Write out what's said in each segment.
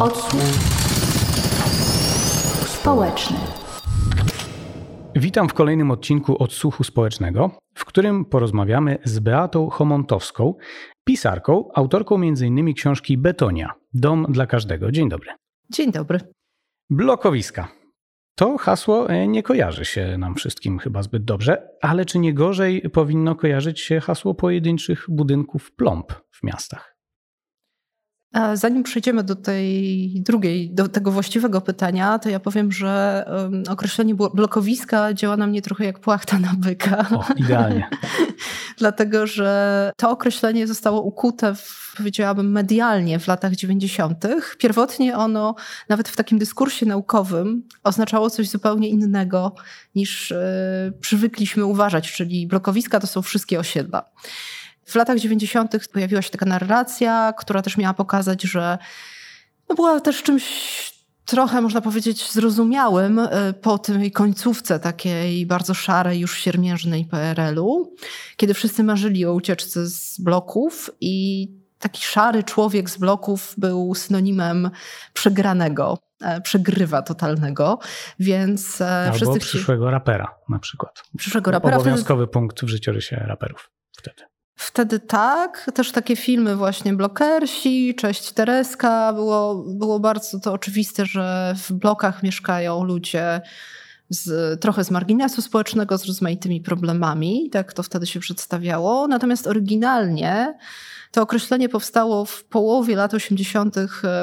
Odsłuch społeczny. Witam w kolejnym odcinku Odsłuchu Społecznego, w którym porozmawiamy z Beatą Homontowską, pisarką, autorką m.in. książki Betonia Dom dla każdego. Dzień dobry. Dzień dobry. Blokowiska. To hasło e, nie kojarzy się nam wszystkim chyba zbyt dobrze, ale czy nie gorzej powinno kojarzyć się hasło pojedynczych budynków plomb w miastach? Zanim przejdziemy do tej drugiej, do tego właściwego pytania, to ja powiem, że określenie blokowiska działa na mnie trochę jak płachta na byka. O, idealnie. Dlatego, że to określenie zostało ukute, w, powiedziałabym, medialnie w latach 90. Pierwotnie ono, nawet w takim dyskursie naukowym, oznaczało coś zupełnie innego niż y, przywykliśmy uważać, czyli blokowiska to są wszystkie osiedla. W latach 90. pojawiła się taka narracja, która też miała pokazać, że no była też czymś trochę, można powiedzieć, zrozumiałym e, po tej końcówce takiej bardzo szarej, już siermiężnej PRL-u, kiedy wszyscy marzyli o ucieczce z bloków i taki szary człowiek z bloków był synonimem przegranego, e, przegrywa totalnego, więc e, Albo wszyscy przyszłego rapera na przykład. Przyszłego rapera. Obowiązkowy wtedy... punkt w życiorysie raperów wtedy. Wtedy tak, też takie filmy właśnie Blokersi, Cześć Tereska, było, było bardzo to oczywiste, że w blokach mieszkają ludzie z, trochę z marginesu społecznego, z rozmaitymi problemami, tak to wtedy się przedstawiało. Natomiast oryginalnie to określenie powstało w połowie lat 80.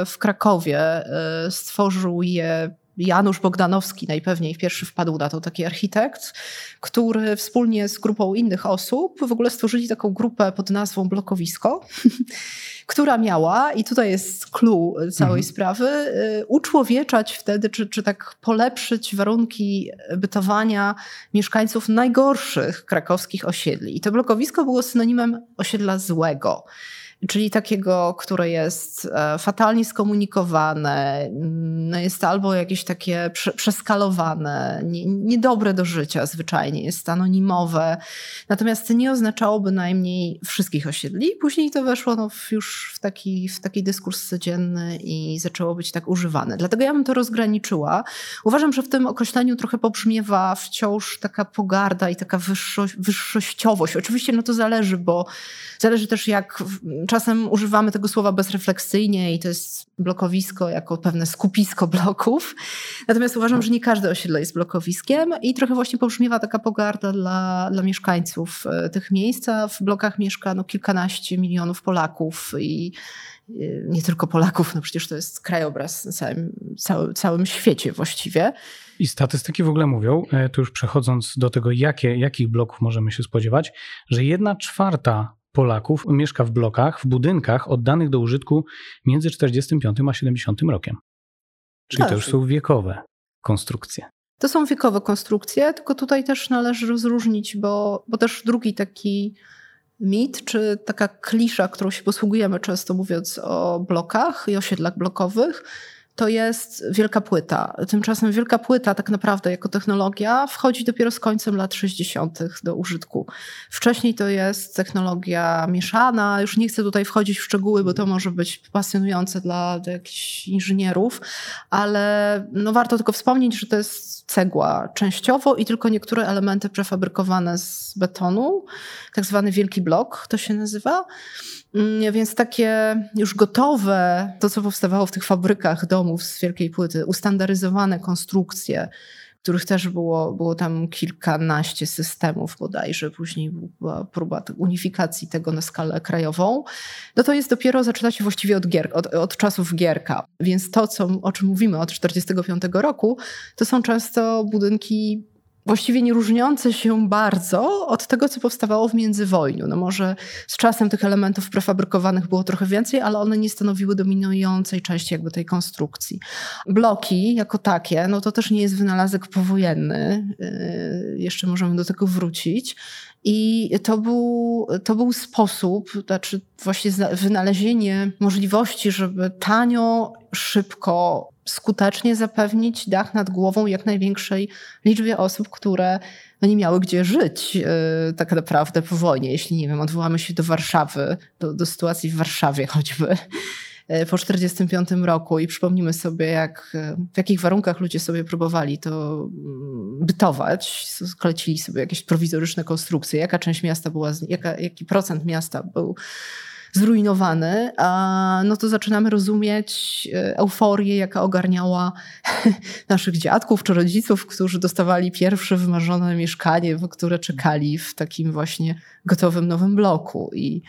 w Krakowie. E, stworzył je Janusz Bogdanowski najpewniej pierwszy wpadł na to, taki architekt, który wspólnie z grupą innych osób w ogóle stworzyli taką grupę pod nazwą Blokowisko, która miała, i tutaj jest clue całej mhm. sprawy, y, uczłowieczać wtedy, czy, czy tak polepszyć warunki bytowania mieszkańców najgorszych krakowskich osiedli. I to blokowisko było synonimem osiedla złego czyli takiego, które jest e, fatalnie skomunikowane, no jest albo jakieś takie przeskalowane, niedobre do życia zwyczajnie, jest anonimowe, natomiast nie oznaczałoby najmniej wszystkich osiedli. Później to weszło no już w taki, w taki dyskurs codzienny i zaczęło być tak używane. Dlatego ja bym to rozgraniczyła. Uważam, że w tym określeniu trochę pobrzmiewa wciąż taka pogarda i taka wyższość, wyższościowość. Oczywiście no to zależy, bo zależy też jak czasem używamy tego słowa bezrefleksyjnie i to jest blokowisko jako pewne skupisko bloków. Natomiast uważam, że nie każde osiedle jest blokowiskiem i trochę właśnie pobrzmiewa taka pogarda dla, dla mieszkańców e, tych miejsc. W blokach mieszka no, kilkanaście milionów Polaków i e, nie tylko Polaków, no przecież to jest krajobraz na całym, całym, całym świecie właściwie. I statystyki w ogóle mówią, e, tu już przechodząc do tego, jakie, jakich bloków możemy się spodziewać, że jedna czwarta Polaków mieszka w blokach, w budynkach oddanych do użytku między 45 a 70 rokiem. Czyli to już są wiekowe konstrukcje. To są wiekowe konstrukcje, tylko tutaj też należy rozróżnić, bo, bo też drugi taki mit, czy taka klisza, którą się posługujemy często mówiąc o blokach i osiedlach blokowych, to jest wielka płyta. Tymczasem wielka płyta tak naprawdę jako technologia wchodzi dopiero z końcem lat 60. do użytku. Wcześniej to jest technologia mieszana. Już nie chcę tutaj wchodzić w szczegóły, bo to może być pasjonujące dla, jakichś inżynierów, ale no warto tylko wspomnieć, że to jest cegła częściowo i tylko niektóre elementy prefabrykowane z betonu, tak zwany wielki blok to się nazywa. Mm, więc takie już gotowe, to co powstawało w tych fabrykach domów z wielkiej płyty, ustandaryzowane konstrukcje, których też było, było tam kilkanaście systemów bodajże, później była próba unifikacji tego na skalę krajową, no to jest dopiero, zaczyna się właściwie od, gier, od, od czasów Gierka. Więc to, co, o czym mówimy od 1945 roku, to są często budynki właściwie nie różniące się bardzo od tego, co powstawało w międzywojniu. No może z czasem tych elementów prefabrykowanych było trochę więcej, ale one nie stanowiły dominującej części jakby tej konstrukcji. Bloki jako takie, no to też nie jest wynalazek powojenny, yy, jeszcze możemy do tego wrócić. I to był, to był sposób, znaczy właśnie wynalezienie możliwości, żeby tanio, szybko skutecznie zapewnić dach nad głową jak największej liczbie osób, które no nie miały gdzie żyć yy, tak naprawdę po wojnie. Jeśli, nie wiem, odwołamy się do Warszawy, do, do sytuacji w Warszawie choćby, po 1945 roku i przypomnimy sobie, jak, w jakich warunkach ludzie sobie próbowali to mm, bytować, sklecili sobie jakieś prowizoryczne konstrukcje, jaka część miasta była, jaka, jaki procent miasta był zrujnowany, no to zaczynamy rozumieć e, euforię, jaka ogarniała naszych dziadków czy rodziców, którzy dostawali pierwsze wymarzone mieszkanie, w które czekali w takim właśnie gotowym nowym bloku. I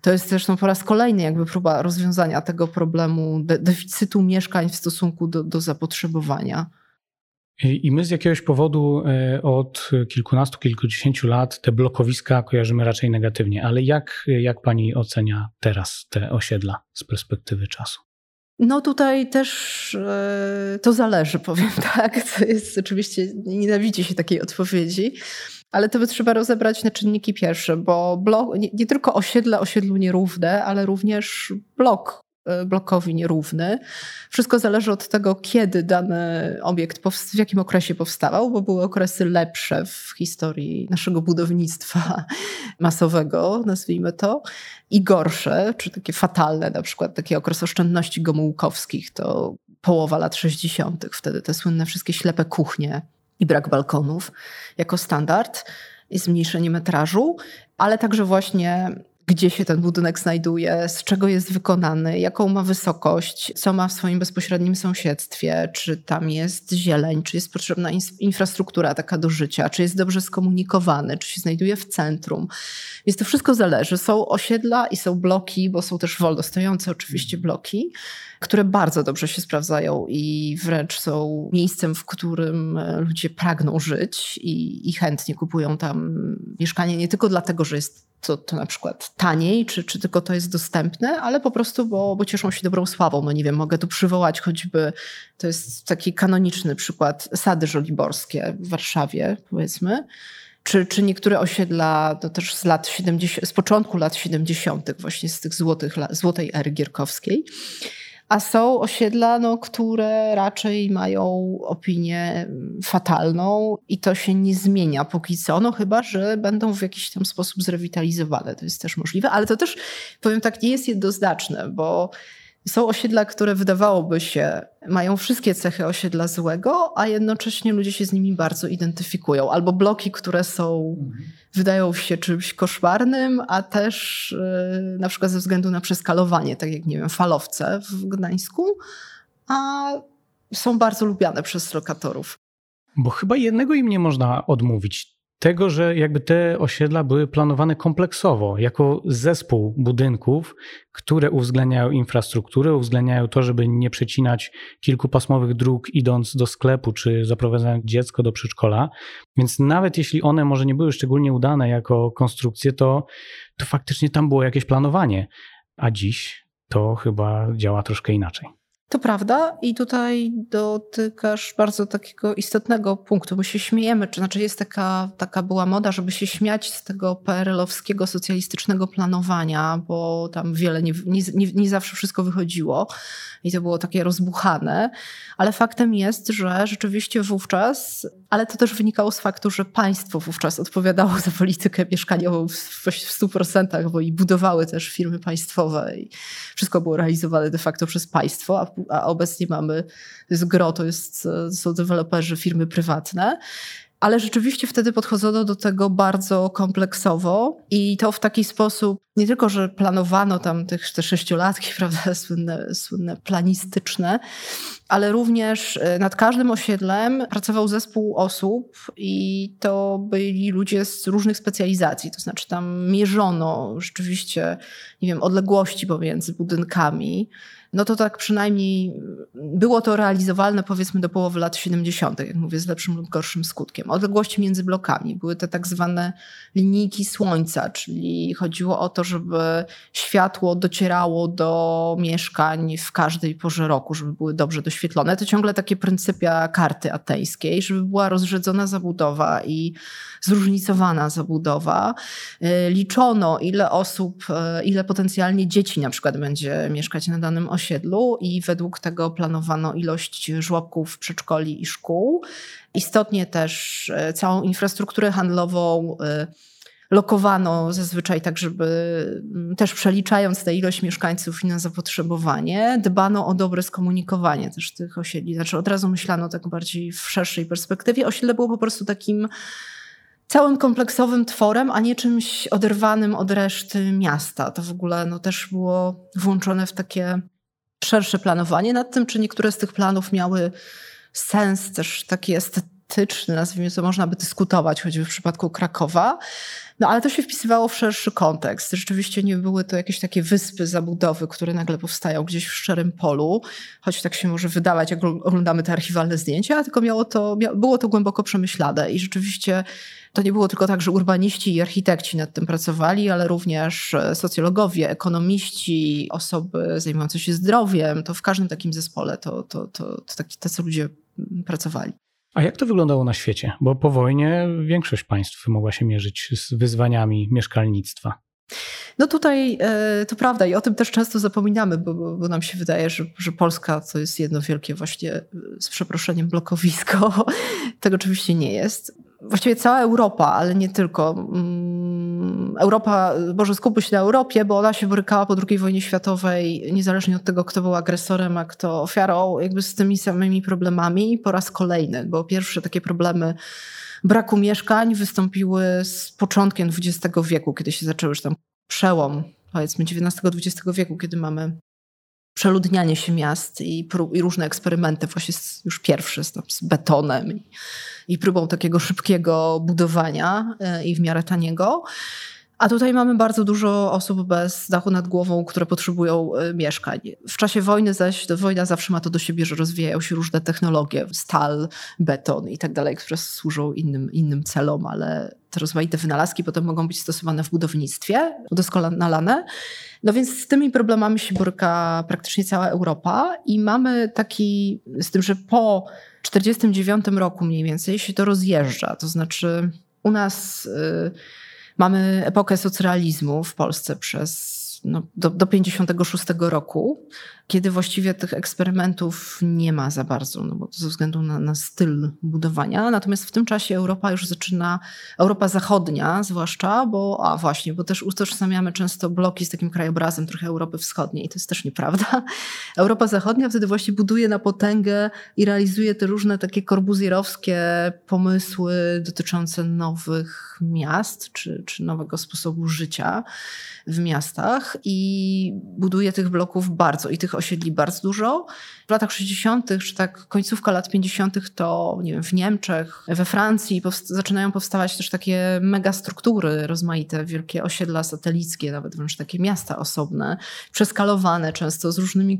to jest zresztą po raz kolejny jakby próba rozwiązania tego problemu de deficytu mieszkań w stosunku do, do zapotrzebowania. I my z jakiegoś powodu e, od kilkunastu, kilkudziesięciu lat te blokowiska kojarzymy raczej negatywnie. Ale jak, jak pani ocenia teraz te osiedla z perspektywy czasu? No tutaj też e, to zależy, powiem tak. To jest oczywiście, nienawidzi się takiej odpowiedzi, ale to by trzeba rozebrać na czynniki pierwsze, bo blok, nie, nie tylko osiedle osiedlu nierówne, ale również blok blokowi nierówny. Wszystko zależy od tego, kiedy dany obiekt, w jakim okresie powstawał, bo były okresy lepsze w historii naszego budownictwa masowego, nazwijmy to, i gorsze, czy takie fatalne, na przykład taki okres oszczędności gomułkowskich, to połowa lat 60., wtedy te słynne wszystkie ślepe kuchnie i brak balkonów jako standard i zmniejszenie metrażu, ale także właśnie gdzie się ten budynek znajduje, z czego jest wykonany, jaką ma wysokość, co ma w swoim bezpośrednim sąsiedztwie, czy tam jest zieleń, czy jest potrzebna infrastruktura taka do życia, czy jest dobrze skomunikowany, czy się znajduje w centrum. Więc to wszystko zależy. Są osiedla i są bloki, bo są też wolno stojące oczywiście bloki, które bardzo dobrze się sprawdzają i wręcz są miejscem, w którym ludzie pragną żyć i, i chętnie kupują tam mieszkanie nie tylko dlatego, że jest to, to na przykład taniej, czy, czy tylko to jest dostępne, ale po prostu, bo, bo cieszą się dobrą sławą. No nie wiem, mogę tu przywołać choćby, to jest taki kanoniczny przykład, Sady Żoliborskie w Warszawie, powiedzmy, czy, czy niektóre osiedla to też z lat 70, z początku lat 70., właśnie z tych złotych, złotej ery gierkowskiej a są osiedla, no, które raczej mają opinię fatalną i to się nie zmienia póki co, no chyba, że będą w jakiś tam sposób zrewitalizowane. To jest też możliwe, ale to też, powiem tak, nie jest jednoznaczne, bo są osiedla, które wydawałoby się mają wszystkie cechy osiedla złego, a jednocześnie ludzie się z nimi bardzo identyfikują. Albo bloki, które są, mhm. wydają się czymś koszmarnym, a też yy, na przykład ze względu na przeskalowanie, tak jak nie wiem, falowce w Gdańsku, a są bardzo lubiane przez lokatorów. Bo chyba jednego im nie można odmówić tego, że jakby te osiedla były planowane kompleksowo, jako zespół budynków, które uwzględniają infrastrukturę, uwzględniają to, żeby nie przecinać kilkupasmowych dróg idąc do sklepu, czy zaprowadzając dziecko do przedszkola. Więc nawet jeśli one może nie były szczególnie udane jako konstrukcje, to, to faktycznie tam było jakieś planowanie. A dziś to chyba działa troszkę inaczej. To prawda i tutaj dotykasz bardzo takiego istotnego punktu, bo się śmiejemy, czy znaczy jest taka, taka była moda, żeby się śmiać z tego PRL-owskiego socjalistycznego planowania, bo tam wiele, nie, nie, nie zawsze wszystko wychodziło i to było takie rozbuchane, ale faktem jest, że rzeczywiście wówczas, ale to też wynikało z faktu, że państwo wówczas odpowiadało za politykę mieszkaniową w, w 100%, bo i budowały też firmy państwowe i wszystko było realizowane de facto przez państwo, a a obecnie mamy, to jest gro, to jest, są deweloperzy, firmy prywatne. Ale rzeczywiście wtedy podchodzono do tego bardzo kompleksowo i to w taki sposób, nie tylko, że planowano tam tych, te sześciolatki, prawda, słynne, słynne planistyczne, ale również e, nad każdym osiedlem pracował zespół osób i to byli ludzie z różnych specjalizacji, to znaczy tam mierzono rzeczywiście, nie wiem, odległości pomiędzy budynkami, no to tak przynajmniej było to realizowalne powiedzmy do połowy lat 70., jak mówię, z lepszym lub gorszym skutkiem. Odległości między blokami były te tak zwane linijki słońca, czyli chodziło o to, żeby światło docierało do mieszkań w każdej porze roku, żeby były dobrze doświetlone. To ciągle takie pryncypia karty ateńskiej, żeby była rozrzedzona zabudowa i zróżnicowana zabudowa. Y, liczono, ile osób, y, ile potencjalnie dzieci na przykład będzie mieszkać na danym osiedlu i według tego planowano ilość żłobków, przedszkoli i szkół. Istotnie też y, całą infrastrukturę handlową lokowano zazwyczaj tak, żeby też przeliczając tę ilość mieszkańców i na zapotrzebowanie, dbano o dobre skomunikowanie też tych osiedli. Znaczy od razu myślano tak bardziej w szerszej perspektywie. Osiedle było po prostu takim całym kompleksowym tworem, a nie czymś oderwanym od reszty miasta. To w ogóle no, też było włączone w takie szersze planowanie nad tym, czy niektóre z tych planów miały sens też taki estetyczny, nazwijmy to, można by dyskutować, choćby w przypadku Krakowa. No ale to się wpisywało w szerszy kontekst. Rzeczywiście nie były to jakieś takie wyspy zabudowy, które nagle powstają gdzieś w szczerym polu, choć tak się może wydawać, jak oglądamy te archiwalne zdjęcia, tylko miało to, było to głęboko przemyślane i rzeczywiście to nie było tylko tak, że urbaniści i architekci nad tym pracowali, ale również e, socjologowie, ekonomiści, osoby zajmujące się zdrowiem. To w każdym takim zespole to, to, to, to taki, tacy ludzie pracowali. A jak to wyglądało na świecie? Bo po wojnie większość państw mogła się mierzyć z wyzwaniami mieszkalnictwa. No tutaj e, to prawda i o tym też często zapominamy, bo, bo, nam się wydaje, że, że Polska to jest jedno wielkie właśnie e, z przeproszeniem blokowisko. Tego oczywiście nie jest. Właściwie cała Europa, ale nie tylko. Mm, Europa, może skupmy się na Europie, bo ona się borykała po II wojnie światowej, niezależnie od tego, kto był agresorem, a kto ofiarą, jakby z tymi samymi problemami po raz kolejny, bo pierwsze takie problemy braku mieszkań wystąpiły z początkiem XX wieku, kiedy się zaczęły już tam przełom, powiedzmy XIX-XX wieku, kiedy mamy przeludnianie się miast i, i różne eksperymenty, właśnie z, już pierwsze z, z betonem i, i próbą takiego szybkiego budowania e, i w miarę taniego. A tutaj mamy bardzo dużo osób bez dachu nad głową, które potrzebują e, mieszkań. W czasie wojny zaś, wojna zawsze ma to do siebie, że rozwijają się różne technologie, stal, beton i tak dalej, które służą innym, innym celom, ale te rozmaite wynalazki potem mogą być stosowane w budownictwie, udoskonalane. No więc z tymi problemami się boryka praktycznie cała Europa i mamy taki, z tym, że po 1949 roku mniej więcej się to rozjeżdża, to znaczy u nas... Yy, Mamy epokę socrealizmu w Polsce przez no, do, do 56 roku, kiedy właściwie tych eksperymentów nie ma za bardzo, no bo ze względu na, na, styl budowania. Natomiast w tym czasie Europa już zaczyna, Europa Zachodnia zwłaszcza, bo a właśnie, bo też utożsamiamy często bloki z takim krajobrazem trochę Europy Wschodniej. To jest też nieprawda. Europa Zachodnia wtedy właśnie buduje na potęgę i realizuje te różne takie korbuzjerowskie pomysły dotyczące nowych miast czy, czy nowego sposobu życia w miastach i buduje tych bloków bardzo i tych osiedli bardzo dużo. W latach 60., czy tak końcówka lat 50., to nie wiem, w Niemczech, we Francji zaczynają powstawać też takie megastruktury rozmaite, wielkie osiedla satelickie, nawet wręcz takie miasta osobne, przeskalowane często z różnymi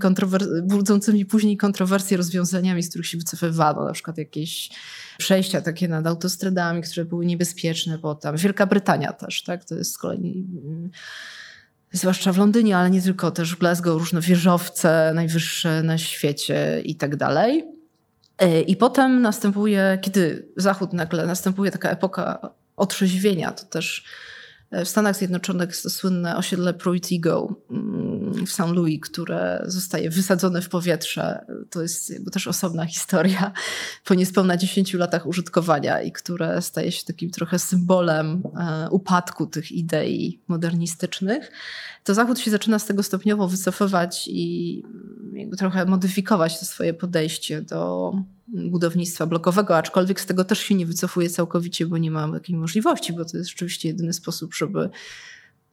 budzącymi później kontrowersje rozwiązaniami, z których się wycofywano, na przykład jakieś przejścia takie nad autostradami, które były niebezpieczne potem. Wielka Brytania też, tak? To jest z kolei zwłaszcza w Londynie, ale nie tylko, też w Glasgow, różne wieżowce najwyższe na świecie i tak dalej. E, I potem następuje, kiedy Zachód nagle następuje taka epoka otrzeźwienia, to też w Stanach Zjednoczonych jest to słynne osiedle Pruitt-Eagle mm, w St. Louis, które zostaje wysadzone w powietrze. To jest jakby też osobna historia po niespełna 10 latach użytkowania i które staje się takim trochę symbolem e, upadku tych idei modernistycznych. To Zachód się zaczyna z tego stopniowo wycofywać i jakby trochę modyfikować to swoje podejście do budownictwa blokowego, aczkolwiek z tego też się nie wycofuje całkowicie, bo nie ma takiej możliwości, bo to jest rzeczywiście jedyny sposób, żeby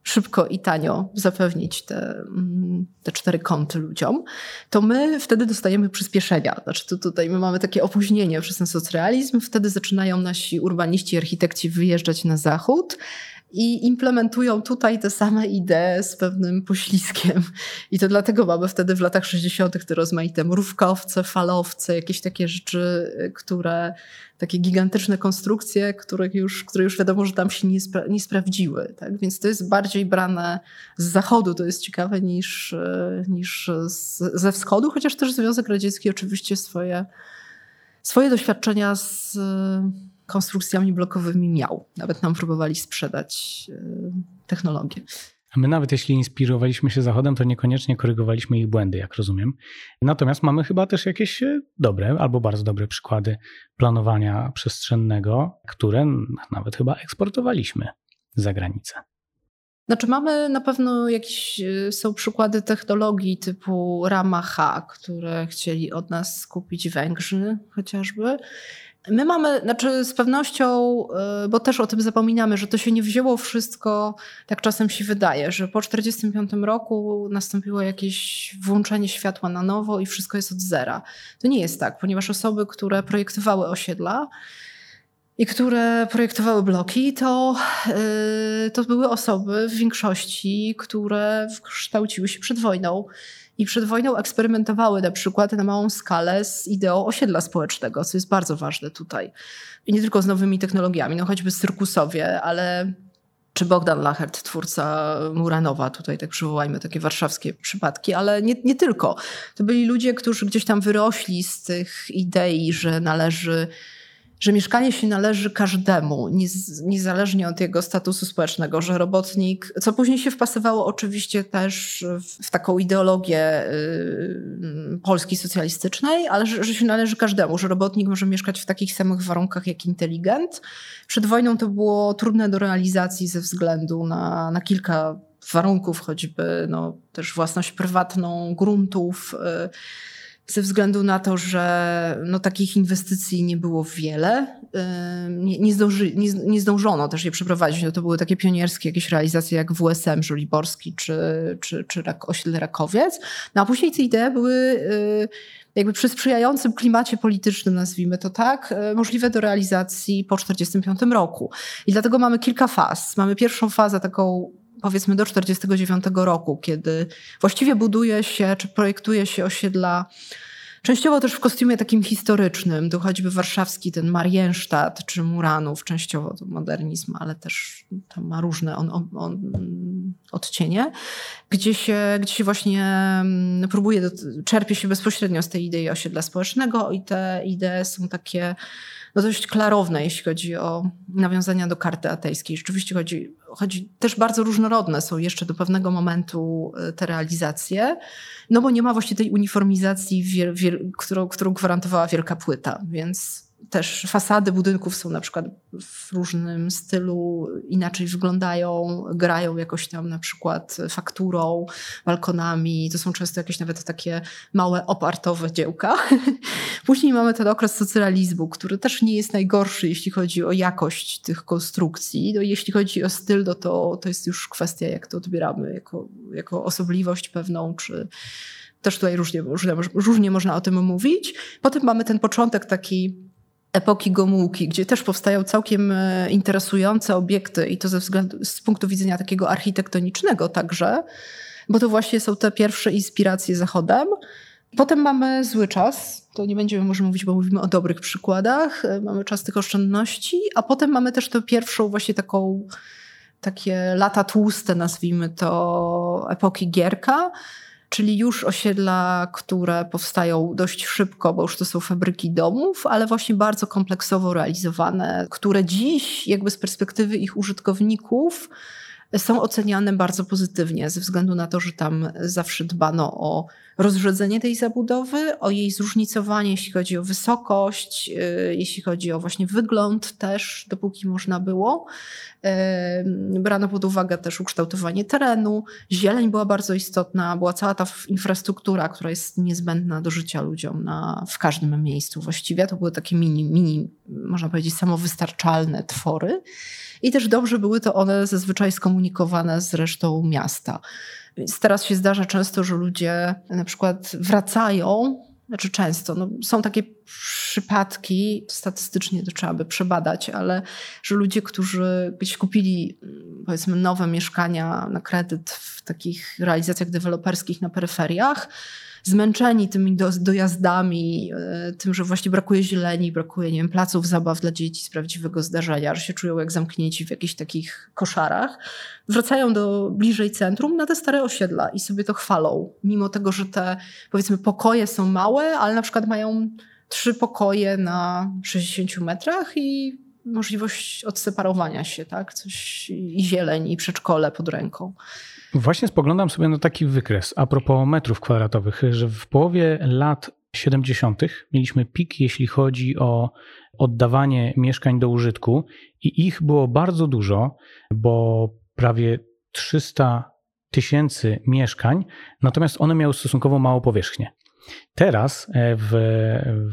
szybko i tanio zapewnić te, mm, te cztery kąty ludziom, to my wtedy dostajemy przyspieszenia. Znaczy to tutaj my mamy takie opóźnienie przez ten socrealizm, wtedy zaczynają nasi urbaniści, architekci wyjeżdżać na zachód, i implementują tutaj te same idee z pewnym poślizgiem. I to dlatego mamy wtedy w latach 60. te rozmaite mrówkowce, falowce, jakieś takie rzeczy, które, takie gigantyczne konstrukcje, których już, które już wiadomo, że tam się nie, spra nie sprawdziły. Tak? Więc to jest bardziej brane z zachodu, to jest ciekawe, niż, niż z, ze wschodu, chociaż też Związek Radziecki oczywiście swoje, swoje doświadczenia z konstrukcjami blokowymi miał. Nawet nam próbowali sprzedać e, technologię. A my nawet jeśli inspirowaliśmy się Zachodem, to niekoniecznie korygowaliśmy ich błędy, jak rozumiem. Natomiast mamy chyba też jakieś e, dobre albo bardzo dobre przykłady planowania przestrzennego, które nawet chyba eksportowaliśmy za granicę? Znaczy mamy na pewno jakieś, y, są przykłady technologii typu Rama które chcieli od nas kupić Węgrzy chociażby. My mamy, znaczy z pewnością, y, bo też o tym zapominamy, że to się nie wzięło wszystko, tak czasem się wydaje, że po 1945 roku nastąpiło jakieś włączenie światła na nowo i wszystko jest od zera. To nie jest tak, ponieważ osoby, które projektowały osiedla, i które projektowały bloki, to, yy, to były osoby w większości, które kształciły się przed wojną. I przed wojną eksperymentowały na przykład na małą skalę z ideą osiedla społecznego, co jest bardzo ważne tutaj. I nie tylko z nowymi technologiami, no choćby Cyrkusowie, ale czy Bogdan Lachert, twórca Muranowa, tutaj tak przywołajmy takie warszawskie przypadki, ale nie, nie tylko. To byli ludzie, którzy gdzieś tam wyrośli z tych idei, że należy że mieszkanie się należy każdemu, niezależnie od jego statusu społecznego, że robotnik, co później się wpasowało oczywiście też w taką ideologię y, Polski socjalistycznej, ale że, że się należy każdemu, że robotnik może mieszkać w takich samych warunkach jak inteligent. Przed wojną to było trudne do realizacji ze względu na, na kilka warunków, choćby no, też własność prywatną gruntów, y, ze względu na to, że no, takich inwestycji nie było wiele. Nie, nie, zdąży, nie, nie zdążono też je przeprowadzić. No, to były takie pionierskie jakieś realizacje jak WSM Żoliborski czy, czy, czy osiedle Rakowiec. No a później te idee były y, jakby przy sprzyjającym klimacie politycznym, nazwijmy to tak, y, możliwe do realizacji po 1945 roku. I dlatego mamy kilka faz. Mamy pierwszą fazę taką powiedzmy do 49 roku, kiedy właściwie buduje się czy projektuje się osiedla Częściowo też w kostiumie takim historycznym, to choćby warszawski ten Marienstadt czy Muranów, częściowo to modernizm, ale też tam ma różne on, on, on, odcienie, gdzie się, gdzie się właśnie mm, próbuje, czerpie się bezpośrednio z tej idei osiedla społecznego i te idee są takie no dość klarowne, jeśli chodzi o nawiązania do karty atejskiej. Rzeczywiście chodzi, chodzi też bardzo różnorodne są jeszcze do pewnego momentu e, te realizacje, no bo nie ma właśnie tej uniformizacji, wiel, wiel, którą, którą gwarantowała wielka płyta, więc też fasady budynków są na przykład w różnym stylu, inaczej wyglądają, grają jakoś tam na przykład fakturą, balkonami. To są często jakieś nawet takie małe opartowe dziełka. Później mamy ten okres socrealizmu, który też nie jest najgorszy, jeśli chodzi o jakość tych konstrukcji. No, jeśli chodzi o styl, no to, to jest już kwestia, jak to odbieramy, jako, jako osobliwość pewną, czy też tutaj różnie, różnie, różnie można o tym mówić. Potem mamy ten początek taki epoki Gomułki, gdzie też powstają całkiem e, interesujące obiekty i to ze względu, z punktu widzenia takiego architektonicznego także, bo to właśnie są te pierwsze inspiracje Zachodem. Potem mamy zły czas, to nie będziemy może mówić, bo mówimy o dobrych przykładach, e, mamy czas tych oszczędności, a potem mamy też tę pierwszą właśnie taką, takie lata tłuste, nazwijmy to, epoki Gierka, czyli już osiedla, które powstają dość szybko, bo już to są fabryki domów, ale właśnie bardzo kompleksowo realizowane, które dziś, jakby z perspektywy ich użytkowników, są oceniane bardzo pozytywnie, ze względu na to, że tam zawsze dbano o rozrzedzenie tej zabudowy, o jej zróżnicowanie, jeśli chodzi o wysokość, y, jeśli chodzi o właśnie wygląd też, dopóki można było. Brano pod uwagę też ukształtowanie terenu, zieleń była bardzo istotna, była cała ta infrastruktura, która jest niezbędna do życia ludziom na, w każdym miejscu właściwie. To były takie mini, mini, można powiedzieć, samowystarczalne twory. I też dobrze były to one zazwyczaj skomunikowane z resztą miasta. Więc teraz się zdarza często, że ludzie na przykład wracają, znaczy często, no są takie przypadki, statystycznie to trzeba by przebadać, ale że ludzie, którzy gdzieś kupili powiedzmy nowe mieszkania na kredyt w takich realizacjach deweloperskich na peryferiach, zmęczeni tymi dojazdami, e, tym, że właśnie brakuje zieleni, brakuje nie wiem, placów zabaw dla dzieci z prawdziwego zdarzenia, że się czują jak zamknięci w jakichś takich koszarach, wracają do bliżej centrum na te stare osiedla i sobie to chwalą. Mimo tego, że te powiedzmy pokoje są małe, ale na przykład mają trzy pokoje na 60 metrach i możliwość odseparowania się, tak? Coś i zieleń, i przedszkole pod ręką. Właśnie spoglądam sobie na taki wykres a propos metrów kwadratowych, że w połowie lat 70. mieliśmy pik, jeśli chodzi o oddawanie mieszkań do użytku, i ich było bardzo dużo, bo prawie 300 tysięcy mieszkań, natomiast one miały stosunkowo małą powierzchnię. Teraz e, w,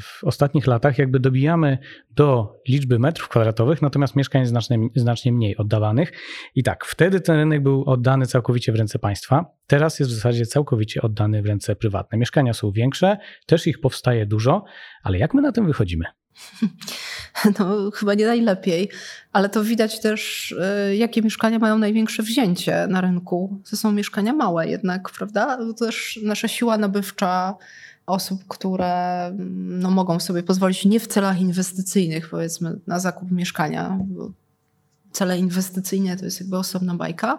w, ostatnich latach jakby dobijamy do liczby metrów kwadratowych, natomiast mieszkań jest znacznie, znacznie mniej oddawanych. I tak, wtedy ten rynek był oddany całkowicie w ręce państwa. Teraz jest w zasadzie całkowicie oddany w ręce prywatne. Mieszkania są większe, też ich powstaje dużo, ale jak my na tym wychodzimy? No, chyba nie najlepiej, ale to widać też, e, jakie mieszkania mają największe wzięcie na rynku. To są mieszkania małe jednak, prawda? To też nasza siła nabywcza osób, które mm, no, mogą sobie pozwolić nie w celach inwestycyjnych, powiedzmy, na zakup mieszkania. Cele inwestycyjne to jest jakby osobna bajka.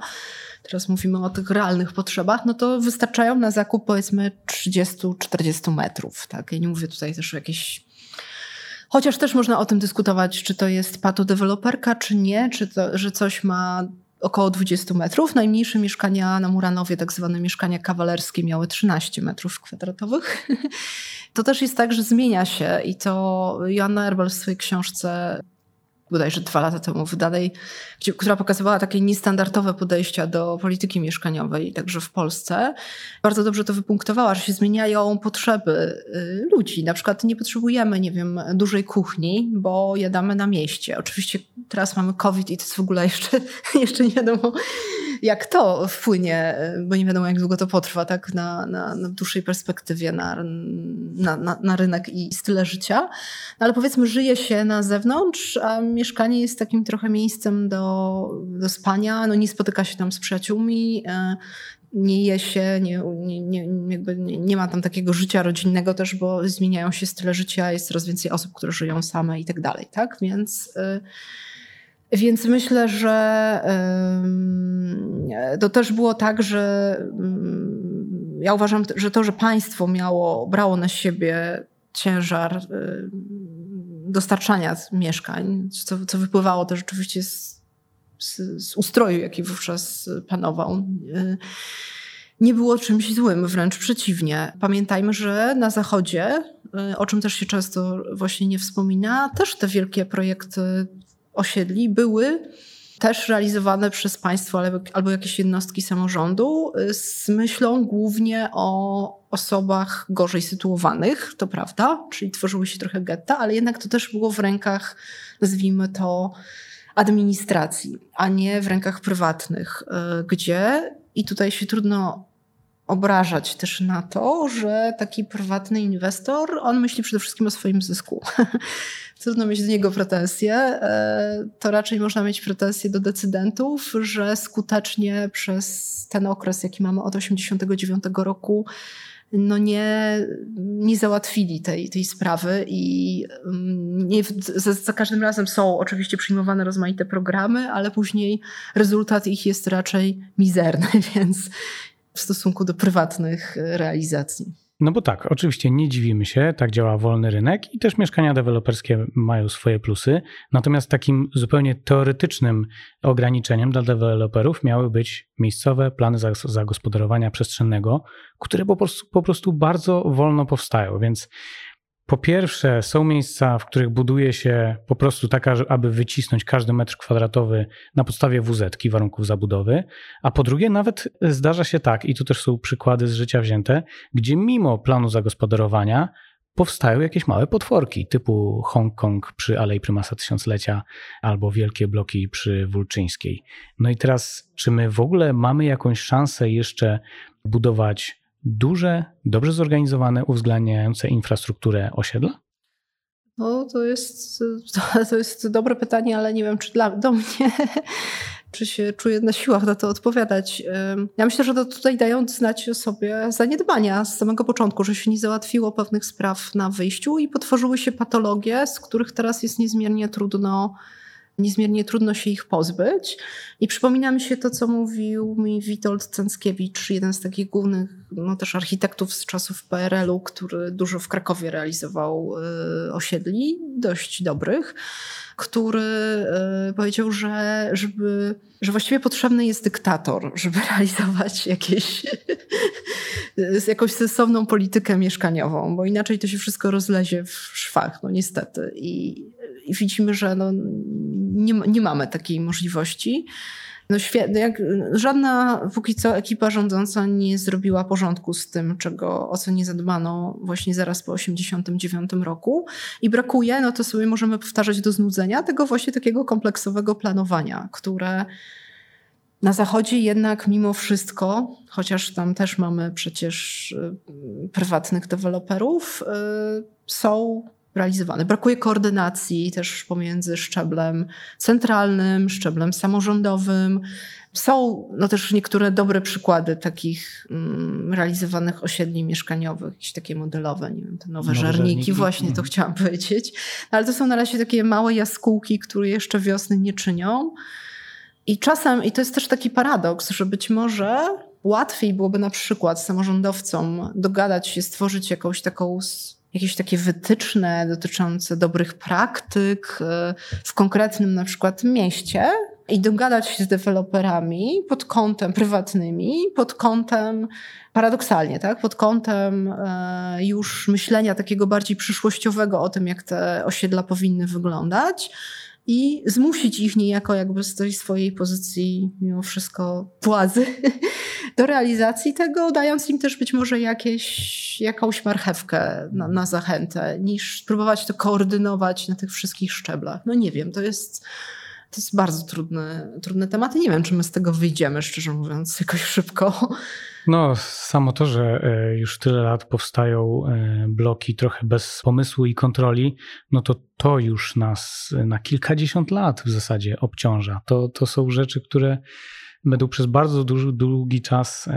Teraz mówimy o tych realnych potrzebach, no to wystarczają na zakup powiedzmy 30-40 metrów. Tak? Ja nie mówię tutaj też o jakiejś Chociaż też można o tym dyskutować, czy to jest patodeweloperka, czy nie, czy to, że coś ma około 20 metrów. Najmniejsze mieszkania na Muranowie, tak zwane mieszkania kawalerskie, miały 13 metrów kwadratowych. To też jest tak, że zmienia się i to Joanna Erbel w swojej książce bodajże dwa lata temu wydanej, która pokazywała takie niestandardowe podejścia do polityki mieszkaniowej, także w Polsce. Bardzo dobrze to wypunktowała, że się zmieniają potrzeby y, ludzi. Na przykład nie potrzebujemy, nie wiem, dużej kuchni, bo jadamy na mieście. Oczywiście teraz mamy COVID i to jest w ogóle jeszcze, jeszcze nie wiadomo, jak to wpłynie, bo nie wiadomo, jak długo to potrwa, tak, na, na, na dłuższej perspektywie, na, na, na, rynek i style życia. No ale powiedzmy, żyje się na zewnątrz, a mieszkanie jest takim trochę miejscem do, do spania, no nie spotyka się tam z przyjaciółmi, e, nie je się, nie, nie, nie, nie, ma tam takiego życia rodzinnego też, bo zmieniają się style życia, jest coraz więcej osób, które żyją same i tak dalej, tak? Więc, e, więc myślę, że to też było tak, że ja uważam, że to, że państwo miało, brało na siebie ciężar dostarczania mieszkań, co, co wypływało też oczywiście z, z, z ustroju, jaki wówczas panował nie było czymś złym, wręcz przeciwnie. Pamiętajmy, że na Zachodzie, o czym też się często właśnie nie wspomina, też te wielkie projekty osiedli były też realizowane przez państwo albo jakieś jednostki samorządu z myślą głównie o osobach gorzej sytuowanych, to prawda, czyli tworzyły się trochę getta, ale jednak to też było w rękach, nazwijmy to, administracji, a nie w rękach prywatnych, y, gdzie i tutaj się trudno obrażać też na to, że taki prywatny inwestor, on myśli przede wszystkim o swoim zysku. Trudno mieć do niego pretensje. E, to raczej można mieć pretensje do decydentów, że skutecznie przez ten okres, jaki mamy od 1989 roku, no nie, nie załatwili tej, tej sprawy i mm, nie, za, za, każdym razem są oczywiście przyjmowane rozmaite programy, ale później rezultat ich jest raczej mizerny, więc w stosunku do prywatnych e, realizacji. No bo tak, oczywiście nie dziwimy się, tak działa wolny rynek i też mieszkania deweloperskie mają swoje plusy. Natomiast takim zupełnie teoretycznym ograniczeniem dla deweloperów miały być miejscowe plany zagospodarowania przestrzennego, które po prostu, po prostu bardzo wolno powstają. Więc po pierwsze, są miejsca, w których buduje się po prostu taka, aby wycisnąć każdy metr kwadratowy na podstawie WZ, warunków zabudowy. A po drugie, nawet zdarza się tak, i tu też są przykłady z życia wzięte, gdzie mimo planu zagospodarowania powstają jakieś małe potworki, typu Hongkong przy Alei Prymasa Tysiąclecia albo wielkie bloki przy Wulczyńskiej. No i teraz, czy my w ogóle mamy jakąś szansę jeszcze budować duże, dobrze zorganizowane, uwzględniające infrastrukturę osiedla? No, to jest, to jest dobre pytanie, ale nie wiem, czy dla do mnie, czy się czuję na siłach na to odpowiadać. Ja myślę, że to tutaj dają znać o sobie zaniedbania z samego początku, że się nie załatwiło pewnych spraw na wyjściu i potworzyły się patologie, z których teraz jest niezmiernie trudno niezmiernie trudno się ich pozbyć. I przypomina mi się to, co mówił mi Witold Cęckiewicz, jeden z takich głównych no, też architektów z czasów PRL-u, który dużo w Krakowie realizował y, osiedli, dość dobrych, który y, powiedział, że, żeby, że właściwie potrzebny jest dyktator, żeby realizować jakieś, jakąś sensowną politykę mieszkaniową, bo inaczej to się wszystko rozlezie w szwach, no niestety. I widzimy, że no, nie, nie mamy takiej możliwości. No świetnie, jak żadna póki co ekipa rządząca nie zrobiła porządku z tym, czego, o co nie zadbano właśnie zaraz po 89 roku i brakuje, no to sobie możemy powtarzać do znudzenia, tego właśnie takiego kompleksowego planowania, które na zachodzie jednak mimo wszystko, chociaż tam też mamy przecież y, prywatnych deweloperów, y, są realizowane. Brakuje koordynacji też pomiędzy szczeblem centralnym, szczeblem samorządowym. Są no też niektóre dobre przykłady takich mm, realizowanych osiedli mieszkaniowych, jakieś takie modelowe, nie wiem, te nowe, nowe żarniki, żarniki, właśnie mhm. to chciałam powiedzieć. No, ale to są na razie takie małe jaskółki, które jeszcze wiosny nie czynią. I czasem, i to jest też taki paradoks, że być może łatwiej byłoby na przykład samorządowcom dogadać się, stworzyć jakąś taką jakieś takie wytyczne dotyczące dobrych praktyk e, w konkretnym na przykład mieście i dogadać się z deweloperami pod kątem prywatnymi, pod kątem paradoksalnie, tak, pod kątem e, już myślenia takiego bardziej przyszłościowego o tym, jak te osiedla powinny wyglądać i zmusić ich niejako jakby z tej swojej pozycji mimo wszystko władzy do realizacji tego, dając im też być może jakieś, jakąś marchewkę na, na zachętę, niż próbować to koordynować na tych wszystkich szczeblach. No nie wiem, to jest, to jest bardzo trudny, trudny temat i nie wiem, czy my z tego wyjdziemy, szczerze mówiąc, jakoś szybko. No, samo to, że e, już tyle lat powstają e, bloki trochę bez pomysłu i kontroli, no to to już nas na kilkadziesiąt lat w zasadzie obciąża. To, to są rzeczy, które będą przez bardzo duży, długi czas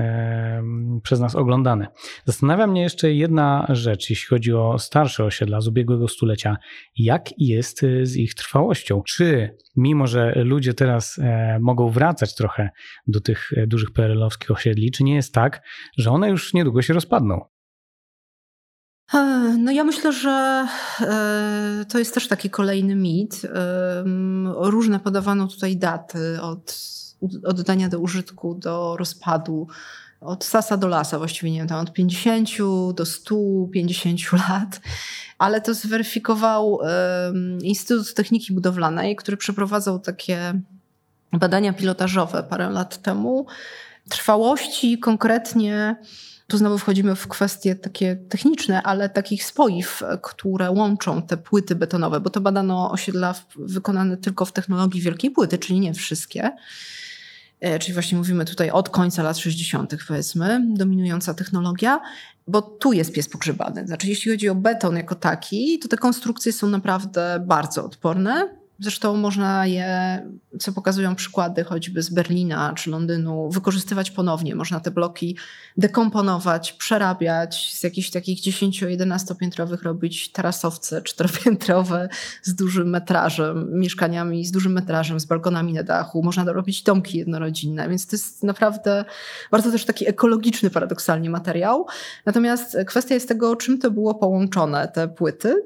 przez nas oglądane. Zastanawia mnie jeszcze jedna rzecz, jeśli chodzi o starsze osiedla z ubiegłego stulecia. Jak jest e, z ich trwałością? Czy mimo, że ludzie teraz e, mogą wracać trochę do tych e, dużych PRL-owskich osiedli, czy nie jest tak, że one już niedługo się rozpadną? E, no ja myślę, że to jest też taki kolejny mit. Różne podawano tutaj daty od oddania do użytku, do rozpadu. Od sasa do lasa, właściwie nie wiem, tam od 50 do 150 lat. Ale to zweryfikował um, Instytut Techniki Budowlanej, który przeprowadzał takie badania pilotażowe parę lat temu. Trwałości konkretnie tu znowu wchodzimy w kwestie takie techniczne, ale takich spoiw, które łączą te płyty betonowe, bo to badano osiedla wykonane tylko w technologii wielkiej płyty, czyli nie wszystkie. E, czyli właśnie mówimy tutaj od końca lat 60., powiedzmy, dominująca technologia, bo tu jest pies pogrzebany. Znaczy, jeśli chodzi o beton jako taki, to te konstrukcje są naprawdę bardzo odporne. Zresztą można je, co pokazują przykłady choćby z Berlina czy Londynu, wykorzystywać ponownie. Można te bloki dekomponować, przerabiać, z jakichś takich 10-11 piętrowych robić tarasowce czteropiętrowe z dużym metrażem, mieszkaniami z dużym metrażem, z balkonami na dachu. Można robić domki jednorodzinne, więc to jest naprawdę bardzo też taki ekologiczny paradoksalnie materiał. Natomiast kwestia jest tego, czym to było połączone, te płyty.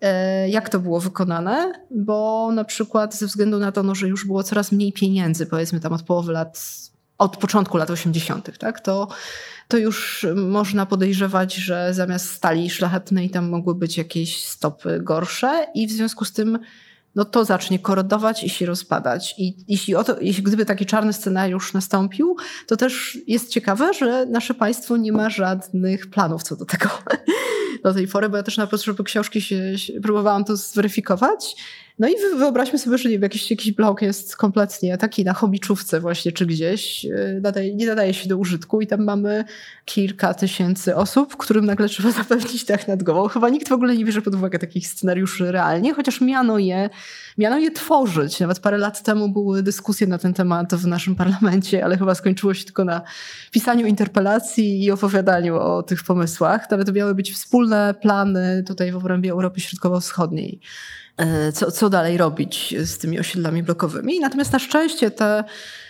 E, jak to było wykonane, bo na przykład ze względu na to, no, że już było coraz mniej pieniędzy, powiedzmy tam od połowy lat, od początku lat 80., tak, to, to już można podejrzewać, że zamiast stali szlachetnej tam mogły być jakieś stopy gorsze i w związku z tym no to zacznie korodować i się rozpadać. I jeśli, oto, jeśli gdyby taki czarny scenariusz nastąpił, to też jest ciekawe, że nasze państwo nie ma żadnych planów co do tego do tej pory, bo ja też na potrzeby książki się, się próbowałam to zweryfikować. No i wyobraźmy sobie, że jakiś, jakiś blok jest kompletnie taki na chomiczówce właśnie, czy gdzieś, y, nadaje, nie nadaje się do użytku i tam mamy kilka tysięcy osób, którym nagle trzeba zapewnić dach nad głową. Chyba nikt w ogóle nie bierze pod uwagę takich scenariuszy realnie, chociaż miano je, miano je tworzyć. Nawet parę lat temu były dyskusje na ten temat w naszym parlamencie, ale chyba skończyło się tylko na pisaniu interpelacji i opowiadaniu o tych pomysłach. Nawet miały być wspólne plany tutaj w obrębie Europy Środkowo-Wschodniej. E, co, co dalej robić z tymi osiedlami blokowymi. Natomiast na szczęście te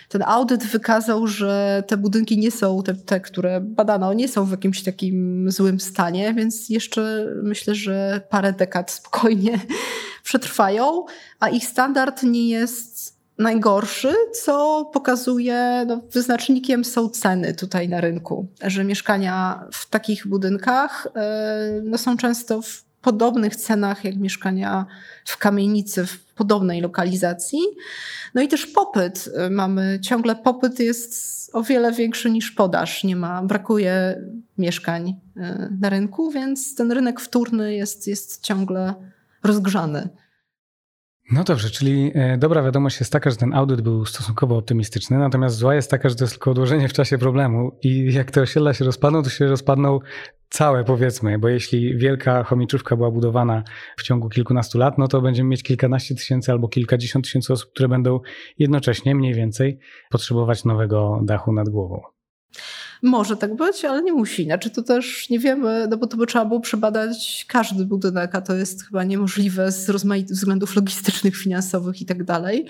ten audyt wykazał, że te budynki nie są, te, te, które badano, nie są w jakimś takim złym stanie, więc jeszcze myślę, że parę dekad spokojnie przetrwają, a ich standard nie jest najgorszy, co pokazuje, no, wyznacznikiem są ceny tutaj na rynku, że mieszkania w takich budynkach yy, no, są często w podobnych cenach jak mieszkania w kamienicy w podobnej lokalizacji. No i też popyt. Mamy ciągle popyt jest o wiele większy niż podaż. Nie ma, brakuje mieszkań e, na rynku, więc ten rynek wtórny jest, jest ciągle rozgrzany. No dobrze, czyli e, dobra wiadomość jest taka, że ten audyt był stosunkowo optymistyczny, natomiast zła jest taka, że to jest tylko odłożenie w czasie problemu i jak te osiedla się rozpadną, to się rozpadną całe powiedzmy, bo jeśli wielka chomiczówka była budowana w ciągu kilkunastu lat, no to będziemy mieć kilkanaście tysięcy albo kilkadziesiąt tysięcy osób, które będą jednocześnie mniej więcej potrzebować nowego dachu nad głową. Może tak być, ale nie musi. Znaczy to też nie wiemy, no bo to by trzeba było przebadać każdy budynek, a to jest chyba niemożliwe z rozmaitych względów logistycznych, finansowych i tak dalej.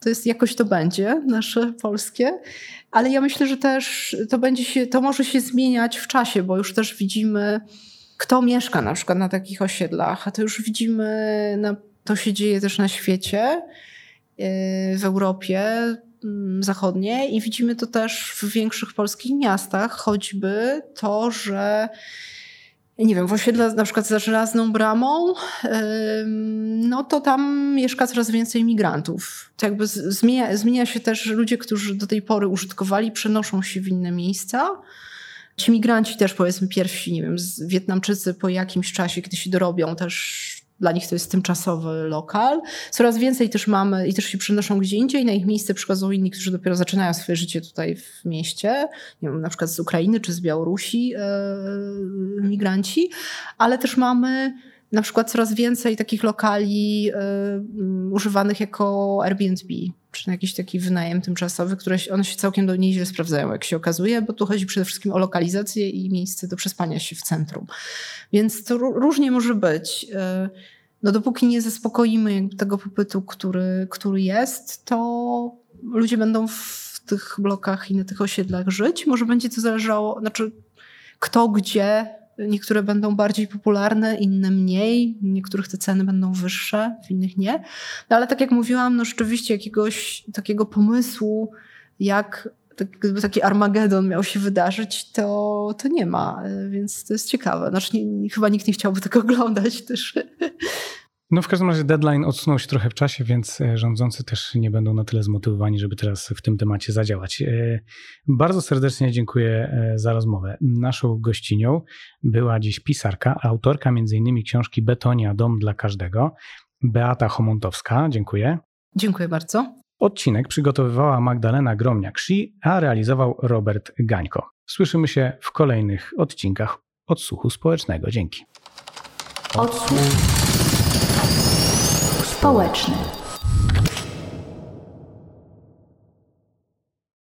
To jest jakoś to będzie, nasze polskie. Ale ja myślę, że też to będzie się, to może się zmieniać w czasie, bo już też widzimy, kto mieszka na przykład na takich osiedlach, a to już widzimy, na, to się dzieje też na świecie, yy, w Europie mm, zachodniej i widzimy to też w większych polskich miastach, choćby to, że nie wiem, w osiedle na przykład za żelazną bramą, no to tam mieszka coraz więcej migrantów. To jakby zmienia, zmienia się też, ludzie, którzy do tej pory użytkowali, przenoszą się w inne miejsca. Ci migranci też powiedzmy pierwsi, nie wiem, Wietnamczycy po jakimś czasie, kiedy się dorobią, też dla nich to jest tymczasowy lokal. Coraz więcej też mamy i też się przenoszą gdzie indziej. Na ich miejsce przychodzą inni, którzy dopiero zaczynają swoje życie tutaj w mieście. Nie wiem, na przykład z Ukrainy czy z Białorusi yy, migranci. Ale też mamy na przykład coraz więcej takich lokali yy, używanych jako Airbnb, czy na jakiś taki wynajem tymczasowy, które one się całkiem do nieźle sprawdzają, jak się okazuje, bo tu chodzi przede wszystkim o lokalizację i miejsce do przespania się w centrum. Więc to różnie może być. Yy, no dopóki nie zaspokoimy tego popytu, który, który jest, to ludzie będą w tych blokach i na tych osiedlach żyć. Może będzie to zależało, znaczy kto gdzie Niektóre będą bardziej popularne, inne mniej. Niektórych te ceny będą wyższe, w innych nie. No ale tak jak mówiłam, no rzeczywiście jakiegoś takiego pomysłu, jak gdyby taki Armagedon miał się wydarzyć, to, to nie ma, więc to jest ciekawe. Znaczy, nie, chyba nikt nie chciałby tego oglądać też. No w każdym razie deadline odsunął się trochę w czasie, więc e, rządzący też nie będą na tyle zmotywowani, żeby teraz w tym temacie zadziałać. E, bardzo serdecznie dziękuję e, za rozmowę. Naszą gościnią była dziś pisarka, autorka m.in. książki Betonia Dom dla Każdego, Beata Homontowska. Dziękuję. Dziękuję bardzo. Odcinek przygotowywała Magdalena Gromniak-Szi, a realizował Robert Gańko. Słyszymy się w kolejnych odcinkach Odsłuchu Społecznego. Dzięki. Odsłuch społeczny.